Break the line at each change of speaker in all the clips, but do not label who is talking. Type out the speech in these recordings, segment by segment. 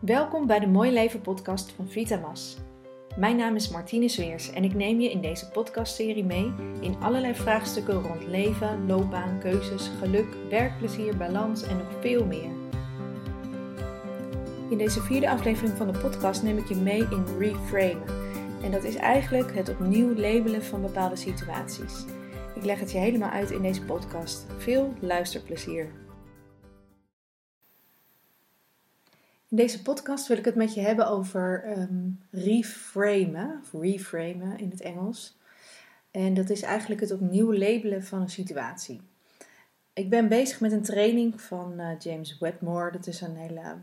Welkom bij de Mooi Leven podcast van Vitamas. Mijn naam is Martine Zweers en ik neem je in deze podcastserie mee in allerlei vraagstukken rond leven, loopbaan, keuzes, geluk, werkplezier, balans en nog veel meer. In deze vierde aflevering van de podcast neem ik je mee in reframen. En dat is eigenlijk het opnieuw labelen van bepaalde situaties. Ik leg het je helemaal uit in deze podcast. Veel luisterplezier. In deze podcast wil ik het met je hebben over um, reframen, of reframen in het Engels. En dat is eigenlijk het opnieuw labelen van een situatie. Ik ben bezig met een training van uh, James Wedmore. Dat is een hele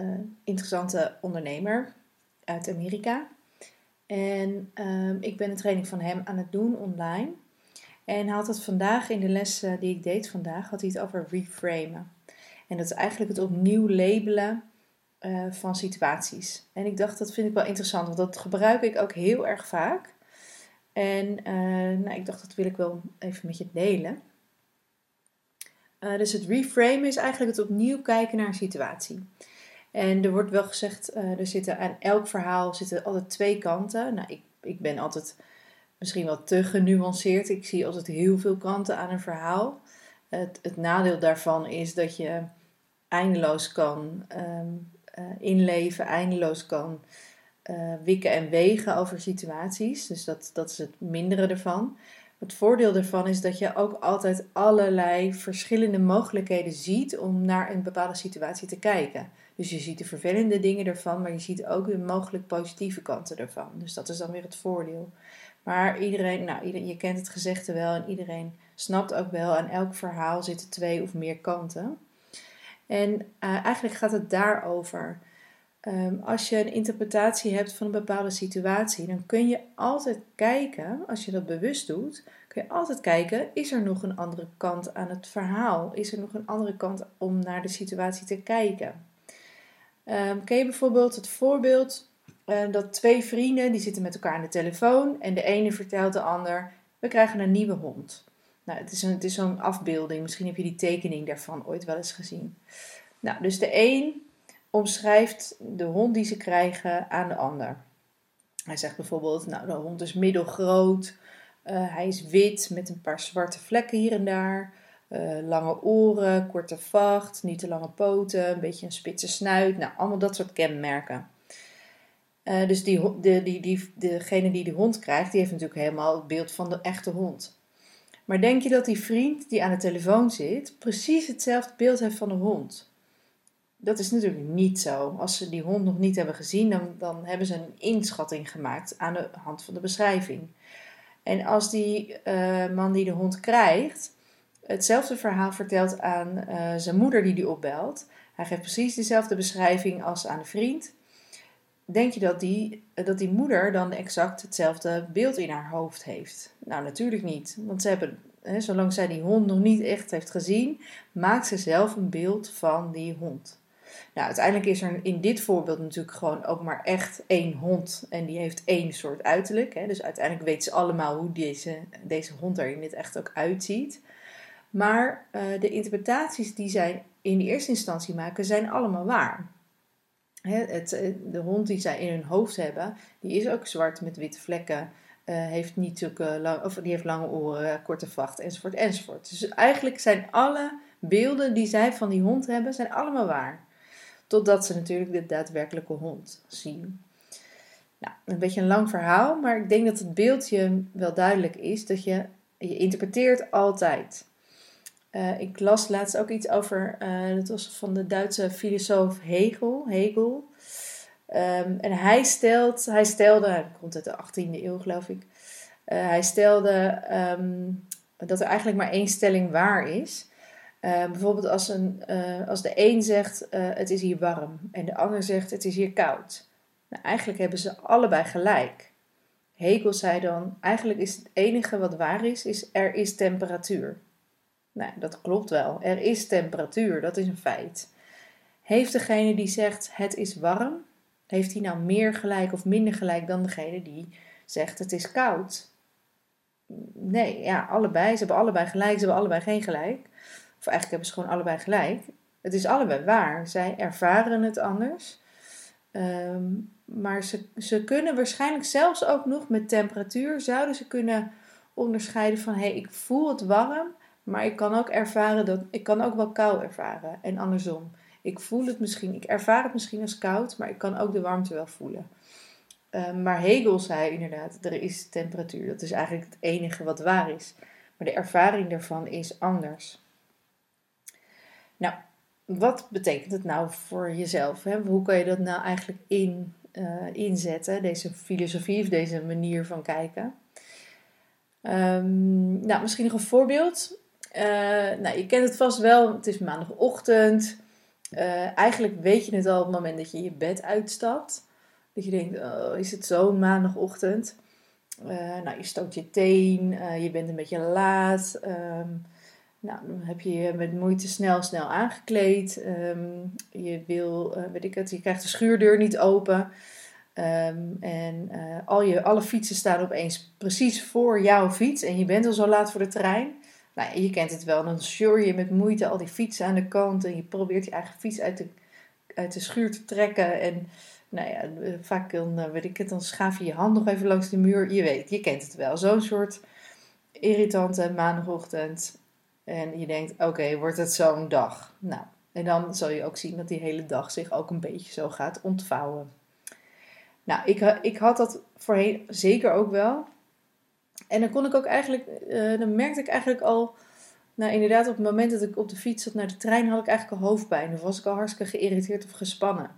uh, interessante ondernemer uit Amerika. En um, ik ben een training van hem aan het doen online. En hij had het vandaag in de les uh, die ik deed vandaag, had hij het over reframen. En dat is eigenlijk het opnieuw labelen uh, van situaties. En ik dacht, dat vind ik wel interessant, want dat gebruik ik ook heel erg vaak. En uh, nou, ik dacht, dat wil ik wel even met je delen. Uh, dus het reframe is eigenlijk het opnieuw kijken naar een situatie. En er wordt wel gezegd, er zitten aan elk verhaal zitten altijd twee kanten. Nou, ik, ik ben altijd misschien wat te genuanceerd. Ik zie altijd heel veel kanten aan een verhaal. Het, het nadeel daarvan is dat je eindeloos kan um, uh, inleven, eindeloos kan uh, wikken en wegen over situaties. Dus dat, dat is het mindere ervan. Het voordeel ervan is dat je ook altijd allerlei verschillende mogelijkheden ziet om naar een bepaalde situatie te kijken. Dus je ziet de vervelende dingen ervan, maar je ziet ook de mogelijk positieve kanten ervan. Dus dat is dan weer het voordeel. Maar iedereen, nou, iedereen, je kent het gezegde wel en iedereen snapt ook wel, aan elk verhaal zitten twee of meer kanten. En uh, eigenlijk gaat het daarover. Um, als je een interpretatie hebt van een bepaalde situatie, dan kun je altijd kijken, als je dat bewust doet, kun je altijd kijken, is er nog een andere kant aan het verhaal? Is er nog een andere kant om naar de situatie te kijken? Um, ken je bijvoorbeeld het voorbeeld uh, dat twee vrienden, die zitten met elkaar aan de telefoon en de ene vertelt de ander, we krijgen een nieuwe hond. Nou, het is, een, het is zo'n afbeelding. Misschien heb je die tekening daarvan ooit wel eens gezien. Nou, dus de een omschrijft de hond die ze krijgen aan de ander. Hij zegt bijvoorbeeld, nou, de hond is middelgroot. Uh, hij is wit met een paar zwarte vlekken hier en daar. Uh, lange oren, korte vacht, niet te lange poten, een beetje een spitse snuit. Nou, allemaal dat soort kenmerken. Uh, dus die, de, die, die, degene die de hond krijgt, die heeft natuurlijk helemaal het beeld van de echte hond. Maar denk je dat die vriend die aan de telefoon zit, precies hetzelfde beeld heeft van de hond? Dat is natuurlijk niet zo. Als ze die hond nog niet hebben gezien, dan, dan hebben ze een inschatting gemaakt aan de hand van de beschrijving. En als die uh, man die de hond krijgt, hetzelfde verhaal vertelt aan uh, zijn moeder die die opbelt, hij geeft precies dezelfde beschrijving als aan de vriend. Denk je dat die, dat die moeder dan exact hetzelfde beeld in haar hoofd heeft? Nou, natuurlijk niet. Want ze hebben, hè, zolang zij die hond nog niet echt heeft gezien, maakt ze zelf een beeld van die hond. Nou, uiteindelijk is er in dit voorbeeld natuurlijk gewoon ook maar echt één hond. En die heeft één soort uiterlijk. Hè. Dus uiteindelijk weten ze allemaal hoe deze, deze hond er in het echt ook uitziet. Maar uh, de interpretaties die zij in de eerste instantie maken, zijn allemaal waar. Het, eh, de hond die zij in hun hoofd hebben, die is ook zwart met witte vlekken. Uh, heeft niet zulke lang, of die heeft lange oren, korte vacht, enzovoort, enzovoort. Dus eigenlijk zijn alle beelden die zij van die hond hebben, zijn allemaal waar. Totdat ze natuurlijk de daadwerkelijke hond zien. Nou, een beetje een lang verhaal, maar ik denk dat het beeldje wel duidelijk is dat je, je interpreteert altijd. Uh, ik las laatst ook iets over, uh, dat was van de Duitse filosoof Hegel. Hegel. Um, en hij, stelt, hij stelde, hij komt uit de 18e eeuw geloof ik, uh, hij stelde um, dat er eigenlijk maar één stelling waar is. Bijvoorbeeld als, een, als de een zegt het is hier warm en de ander zegt het is hier koud. Nou, eigenlijk hebben ze allebei gelijk. Hegel zei dan, eigenlijk is het enige wat waar is, is er is temperatuur. Nou, dat klopt wel. Er is temperatuur, dat is een feit. Heeft degene die zegt het is warm, heeft hij nou meer gelijk of minder gelijk dan degene die zegt het is koud? Nee, ja, allebei. Ze hebben allebei gelijk, ze hebben allebei geen gelijk. Of eigenlijk hebben ze gewoon allebei gelijk. Het is allebei waar. Zij ervaren het anders. Ehm, maar ze, ze kunnen waarschijnlijk zelfs ook nog met temperatuur, zouden ze kunnen onderscheiden van hé, hey, ik voel het warm, maar ik kan ook ervaren dat ik kan ook wel kou ervaren. En andersom. Ik voel het misschien, ik ervaar het misschien als koud, maar ik kan ook de warmte wel voelen. Ehm, maar Hegel zei inderdaad, er is temperatuur. Dat is eigenlijk het enige wat waar is. Maar de ervaring daarvan is anders. Nou, wat betekent het nou voor jezelf? Hè? Hoe kan je dat nou eigenlijk in, uh, inzetten, deze filosofie of deze manier van kijken? Um, nou, misschien nog een voorbeeld. Uh, nou, je kent het vast wel, het is maandagochtend. Uh, eigenlijk weet je het al op het moment dat je je bed uitstapt. Dat je denkt, oh, is het zo maandagochtend? nou, je stoot je teen, je bent een beetje laat. Um, nou, dan heb je je met moeite snel, snel aangekleed. Ehm, je wil, weet ik het, je krijgt de schuurdeur niet open. Ehm, en al je, alle fietsen staan opeens precies voor jouw fiets. En je bent al zo laat voor de trein. Nou, je kent het wel. Dan sjur je met moeite al die fietsen aan de kant. En je probeert je eigen fiets uit de, uit de schuur te trekken. En nou ja, vaak dan, uh, weet ik het, dan schaaf je je hand nog even langs de muur. Je weet, je kent het wel. Zo'n soort irritante maandagochtend. En je denkt, oké, wordt het zo'n dag? Nou, en dan zal je ook zien dat die hele dag zich ook een beetje zo gaat ontvouwen. Nou, ik, ik had dat voorheen zeker ook wel. En dan kon ik ook eigenlijk, uh, dan merkte ik eigenlijk al, nou inderdaad op het moment dat ik op de fiets zat naar de trein, had ik eigenlijk al hoofdpijn. Of was ik al hartstikke geïrriteerd of gespannen.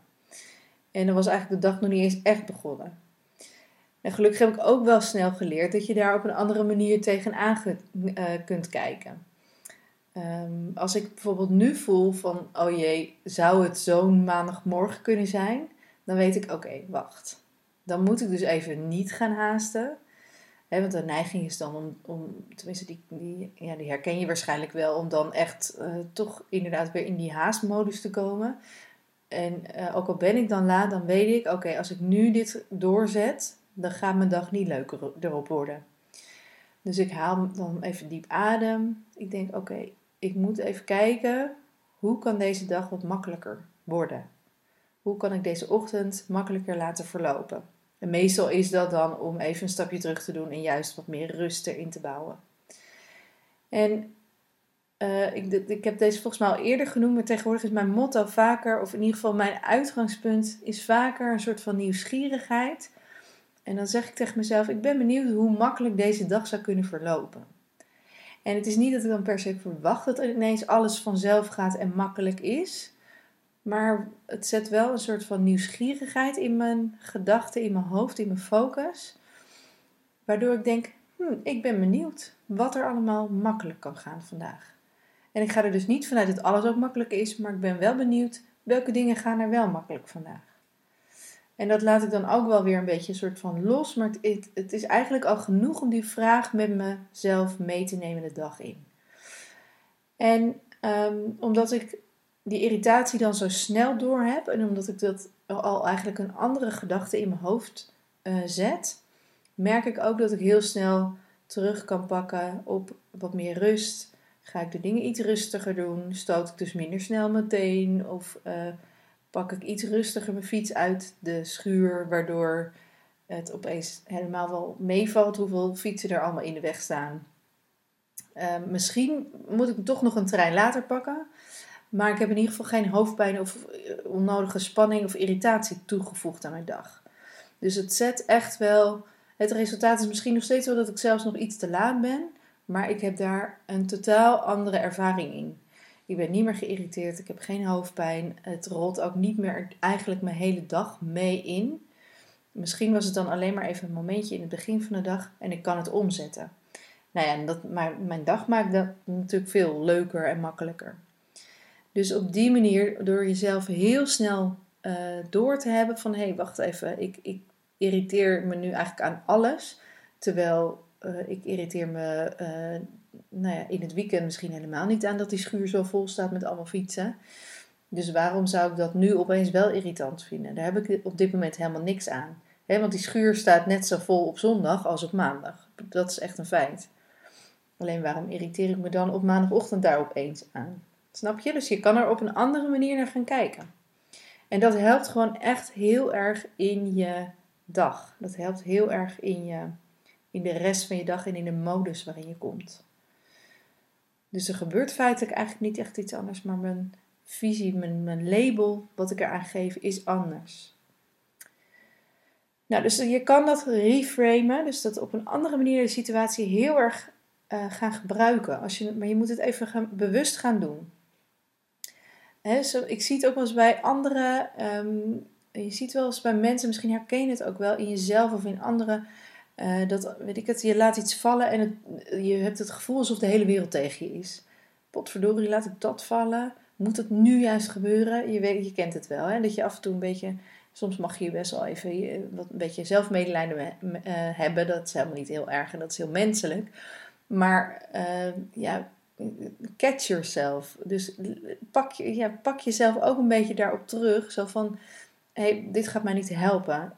En dan was eigenlijk de dag nog niet eens echt begonnen. En gelukkig heb ik ook wel snel geleerd dat je daar op een andere manier tegenaan uh, kunt kijken. Um, als ik bijvoorbeeld nu voel van, oh jee, zou het zo'n maandagmorgen kunnen zijn? Dan weet ik, oké, wacht. Dan moet ik dus even niet gaan haasten. Want de neiging is dan om, om tenminste die, die, ja, die herken je waarschijnlijk wel, om dan echt uh, toch inderdaad weer in die haastmodus te komen. En uh, ook al ben ik dan laat, dan weet ik, oké, als ik nu dit doorzet, dan gaat mijn dag niet leuker erop worden. Dus ik haal dan even diep adem. Ik denk, oké, ik moet even kijken, hoe kan deze dag wat makkelijker worden? Hoe kan ik deze ochtend makkelijker laten verlopen? En meestal is dat dan om even een stapje terug te doen en juist wat meer rust erin te bouwen. En uh, ik, ik, heb deze volgens mij al eerder genoemd, maar tegenwoordig is mijn motto vaker, of in ieder geval mijn uitgangspunt, is vaker een soort van nieuwsgierigheid. En dan zeg ik tegen mezelf: Ik ben benieuwd hoe makkelijk deze dag zou kunnen verlopen. En het is niet dat ik dan per se verwacht dat ineens alles vanzelf gaat en makkelijk is. Maar het zet wel een soort van nieuwsgierigheid in mijn gedachten, in mijn hoofd, in mijn focus. Waardoor ik denk, hm, ik ben benieuwd wat er allemaal makkelijk kan gaan vandaag. En ik ga er dus niet vanuit dat alles ook makkelijk is, maar ik ben wel benieuwd welke dingen gaan er wel makkelijk vandaag. En dat laat ik dan ook wel weer een beetje een soort van los. Maar het, het is eigenlijk al genoeg om die vraag met mezelf mee te nemen de dag in. En ehm, omdat ik die irritatie dan zo snel door heb en omdat ik dat al eigenlijk een andere gedachte in mijn hoofd uh, zet, merk ik ook dat ik heel snel terug kan pakken op wat meer rust. Ga ik de dingen iets rustiger doen? Stoot ik dus minder snel meteen? Of uh, pak ik iets rustiger mijn fiets uit de schuur, waardoor het opeens helemaal wel meevalt hoeveel fietsen er allemaal in de weg staan. Uh, misschien moet ik toch nog een trein later pakken, maar ik heb in ieder geval geen hoofdpijn of eh, onnodige spanning of irritatie toegevoegd aan mijn dag. Dus het zet echt wel. Het resultaat is misschien nog steeds wel dat ik zelfs nog iets te laat ben, maar ik heb daar een totaal andere ervaring in. Ik ben niet meer geïrriteerd. Ik heb geen hoofdpijn. Het rolt ook niet meer eigenlijk mijn hele dag mee in. Misschien was het dan alleen maar even een momentje in het begin van de dag en ik kan het omzetten. Nou ja, dat, maar mijn dag maakt dat natuurlijk veel leuker en makkelijker. Dus op die manier, door jezelf heel snel uh, door te hebben van hé, hey, wacht even, ik, ik irriteer me nu eigenlijk aan alles. Terwijl uh, ik irriteer me uh, nou ja, in het weekend misschien helemaal niet aan dat die schuur zo vol staat met allemaal fietsen. Dus waarom zou ik dat nu opeens wel irritant vinden? Daar heb ik op dit moment helemaal niks aan. want die schuur staat net zo vol op zondag als op maandag. Dat is echt een feit. Alleen waarom irriteer ik me dan op maandagochtend daar opeens aan? Snap je? Dus je kan er op een andere manier naar gaan kijken. En dat helpt gewoon echt heel erg in je dag. Dat helpt heel erg in, je, in de rest van je dag en in de modus waarin je komt. Dus er gebeurt feitelijk eigenlijk niet echt iets anders, maar mijn visie, mijn, mijn label, wat ik eraan geef, is anders. Nou, dus je kan dat reframen, dus dat op een andere manier de situatie heel erg uh, gaan gebruiken. Als je, maar je moet het even gaan, bewust gaan doen. Zo, ik zie het ook wel eens bij anderen. Ehm, je ziet wel eens bij mensen, misschien herken je het ook wel in jezelf of in anderen. Uh, dat, weet ik het, je laat iets vallen en het, je hebt het gevoel alsof de hele wereld tegen je is. Potverdorie, laat ik dat vallen. Moet het nu juist gebeuren? Je, weet, je kent het wel, hè? dat je af en toe een beetje soms mag je best wel even wat een beetje zelfmedelijden uh, hebben. Dat is helemaal niet heel erg en dat is heel menselijk. Maar ja, catch yourself. Dus pak, ja, pak jezelf ook een beetje daarop terug. Zo van, hey, dit gaat mij niet helpen.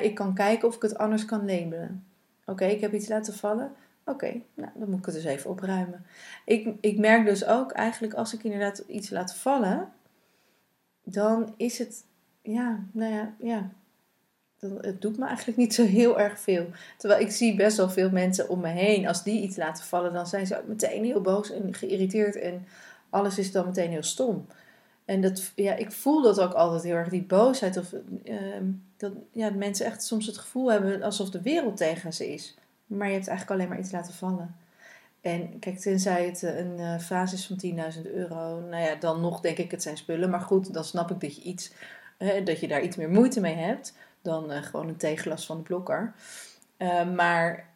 Ik kan kijken of ik het anders kan labelen. Oké, ik heb iets laten vallen. Oké, nou, dan moet ik het dus even opruimen. Ik, ik merk dus ook eigenlijk als ik inderdaad iets laat vallen, dan is het, ja, nou ja, ja het doet me eigenlijk niet zo heel erg veel. Terwijl ik zie best wel veel mensen om me heen. Als die iets laten vallen, dan zijn ze ook meteen heel boos en geïrriteerd. En alles is dan meteen heel stom. En dat, ja, ik voel dat ook altijd heel erg, die boosheid. Of uh, dat ja, mensen echt soms het gevoel hebben alsof de wereld tegen ze is. Maar je hebt eigenlijk alleen maar iets laten vallen. En kijk, tenzij het een uh, fase is van 10.000 euro, nou ja, dan nog denk ik het zijn spullen. Maar goed, dan snap ik dat je iets, dat je daar iets meer moeite mee hebt dan uh, gewoon een theeglas van de blokker. Uh, maar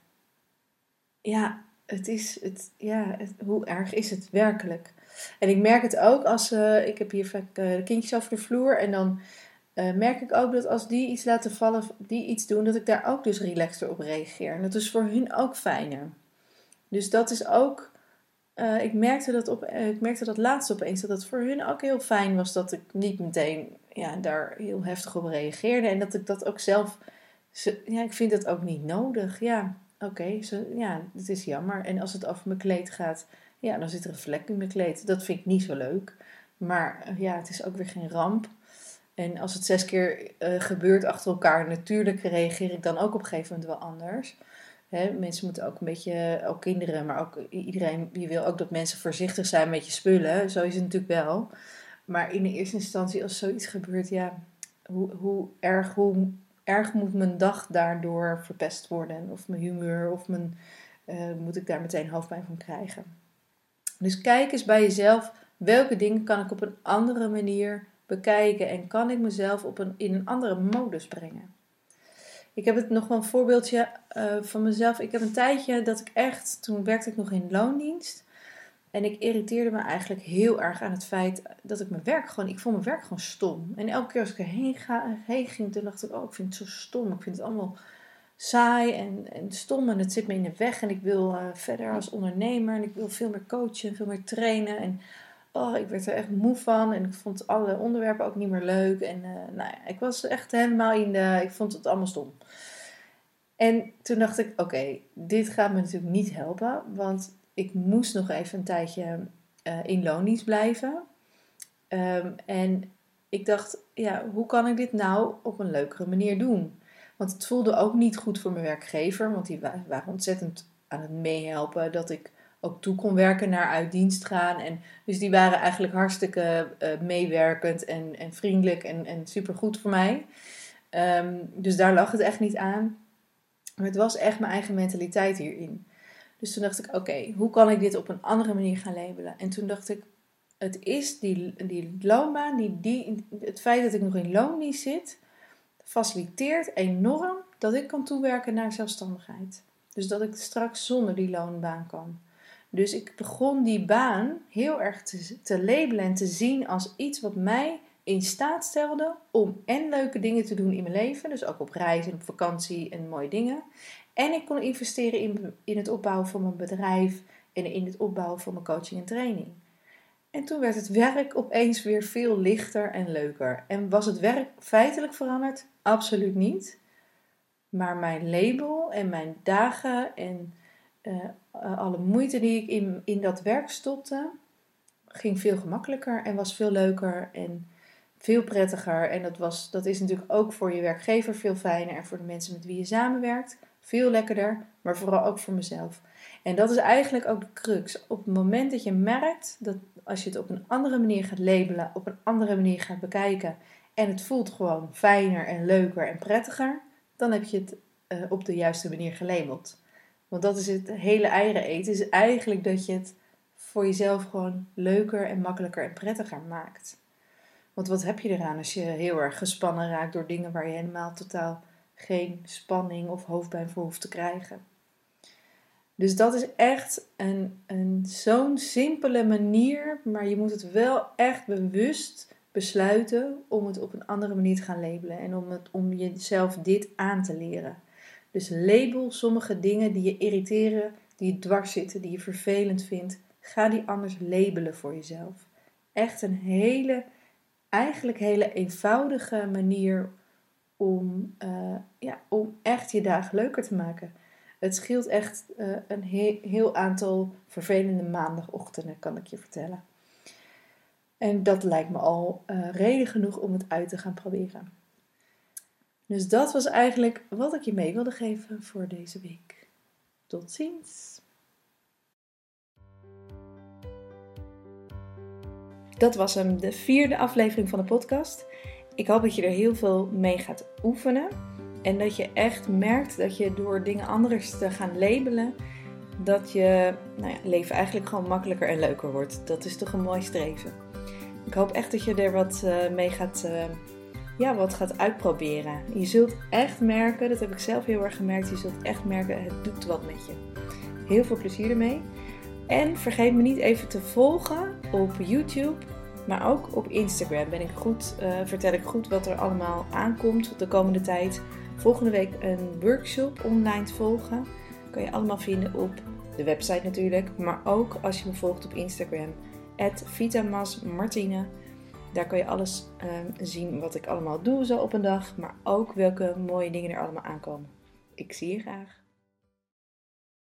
ja, het is, het, ja hoe erg is het werkelijk? En ik merk het ook als, uh, ik heb hier vaak de kindjes over de vloer en dan merk ik ook dat als die iets laten vallen, die iets doen, dat ik daar ook dus relaxter op reageer. En dat is voor hun ook fijner. Dus dat is ook uh, ik, merkte dat op, uh, ik merkte dat laatst opeens dat het voor hun ook heel fijn was dat ik niet meteen ja, daar heel heftig op reageerde. En dat ik dat ook zelf. Ja, ik vind dat ook niet nodig. Ja, oké, okay, ja, het is jammer. En als het over mijn kleed gaat, ja, dan zit er een vlek in mijn kleed. Dat vind ik niet zo leuk. Maar uh, ja, het is ook weer geen ramp. En als het zes keer gebeurt achter elkaar, natuurlijk reageer ik dan ook op een gegeven moment wel anders. Hè, mensen moeten ook een beetje, ook kinderen, maar ook iedereen, je wil ook dat mensen voorzichtig zijn met je spullen. Zo is het natuurlijk wel. Maar in de eerste instantie, als zoiets gebeurt, ja, hoe, hoe, erg, hoe erg moet mijn dag daardoor verpest worden? Of mijn humeur, of mijn, uh, moet ik daar meteen hoofdpijn van krijgen? Dus kijk eens bij jezelf, welke dingen kan ik op een andere manier bekijken en kan ik mezelf op een, in een andere modus brengen? Ik heb het nog wel een voorbeeldje uh, van mezelf. Ik heb een tijdje dat ik echt, toen werkte ik nog in loondienst. En ik irriteerde me eigenlijk heel erg aan het feit dat ik mijn werk gewoon, ik vond mijn werk gewoon stom. En elke keer als ik erheen ga, heen ging, toen dacht ik, oh, ik vind het zo stom. Ik vind het allemaal saai en, en stom en het zit me in de weg. En ik wil uh, verder als ondernemer en ik wil veel meer coachen, veel meer trainen. En oh, ik werd er echt moe van en ik vond alle onderwerpen ook niet meer leuk. En uh, nou ja, ik was echt helemaal in de, ik vond het allemaal stom. En toen dacht ik, oké, dit gaat me natuurlijk niet helpen, want ik moest nog even een tijdje uh, in loondienst blijven. Um, en ik dacht, ja, hoe kan ik dit nou op een leukere manier doen? Want het voelde ook niet goed voor mijn werkgever, want die waren ontzettend aan het meehelpen dat ik ook toe kon werken naar uit dienst gaan. En dus die waren eigenlijk hartstikke uh, meewerkend en, en vriendelijk en, en supergoed voor mij. Um, dus daar lag het echt niet aan. Maar het was echt mijn eigen mentaliteit hierin. Dus toen dacht ik, oké, hoe kan ik dit op een andere manier gaan labelen? En toen dacht ik, het is die, die loonbaan, die, die, het feit dat ik nog in loondienst zit, faciliteert enorm dat ik kan toewerken naar zelfstandigheid. Dus dat ik straks zonder die loonbaan kan. Dus ik begon die baan heel erg te, labelen en te zien als iets wat mij in staat stelde om en leuke dingen te doen in mijn leven. Dus ook op reis en op vakantie en mooie dingen. En ik kon investeren in, in het opbouwen van mijn bedrijf en in het opbouwen van mijn coaching en training. En toen werd het werk opeens weer veel lichter en leuker. En was het werk feitelijk veranderd? Absoluut niet. Maar mijn label en mijn dagen en uh, alle moeite die ik in, in dat werk stopte, ging veel gemakkelijker en was veel leuker. En veel prettiger. En dat, was, dat is natuurlijk ook voor je werkgever veel fijner. En voor de mensen met wie je samenwerkt veel lekkerder. Maar vooral ook voor mezelf. En dat is eigenlijk ook de crux. Op het moment dat je merkt dat als je het op een andere manier gaat labelen, op een andere manier gaat bekijken. En het voelt gewoon fijner en leuker en prettiger. Dan heb je het uh, op de juiste manier gelabeld. Want dat is het hele eieren eten. Is eigenlijk dat je het voor jezelf gewoon leuker en makkelijker en prettiger maakt. Want wat heb je eraan als je heel erg gespannen raakt door dingen waar je helemaal totaal geen spanning of hoofdpijn voor hoeft te krijgen? Dus dat is echt een, een, zo'n simpele manier, maar je moet het wel echt bewust besluiten om het op een andere manier te gaan labelen en om, het, om jezelf dit aan te leren. Dus label sommige dingen die je irriteren, die je dwars zitten, die je vervelend vindt. Ga die anders labelen voor jezelf. Echt een hele, eigenlijk hele eenvoudige manier om, uh, ja, om echt je dagen leuker te maken. Het scheelt echt uh, een he heel aantal vervelende maandagochtenden, kan ik je vertellen. En dat lijkt me al uh, reden genoeg om het uit te gaan proberen. Dus dat was eigenlijk wat ik je mee wilde geven voor deze week. Tot ziens! Dat was hem, de vierde aflevering van de podcast. Ik hoop dat je er heel veel mee gaat oefenen. En dat je echt merkt dat je door dingen anders te gaan labelen, dat je nou ja, leven eigenlijk gewoon makkelijker en leuker wordt. Dat is toch een mooi streven. Ik hoop echt dat je er wat uh, mee gaat uh, ja, wat gaat uitproberen. Je zult echt merken, dat heb ik zelf heel erg gemerkt, je zult echt merken, het doet wat met je. Heel veel plezier ermee. En vergeet me niet even te volgen op YouTube, maar ook op Instagram. Ben ik goed, uh, vertel ik goed wat er allemaal aankomt de komende tijd. Volgende week een workshop online te volgen. Kan je allemaal vinden op de website natuurlijk, maar ook als je me volgt op Instagram. Vitamasmartine. Daar kan je alles um, zien wat ik allemaal doe zo op een dag, maar ook welke mooie dingen er allemaal aankomen. Ik zie je graag.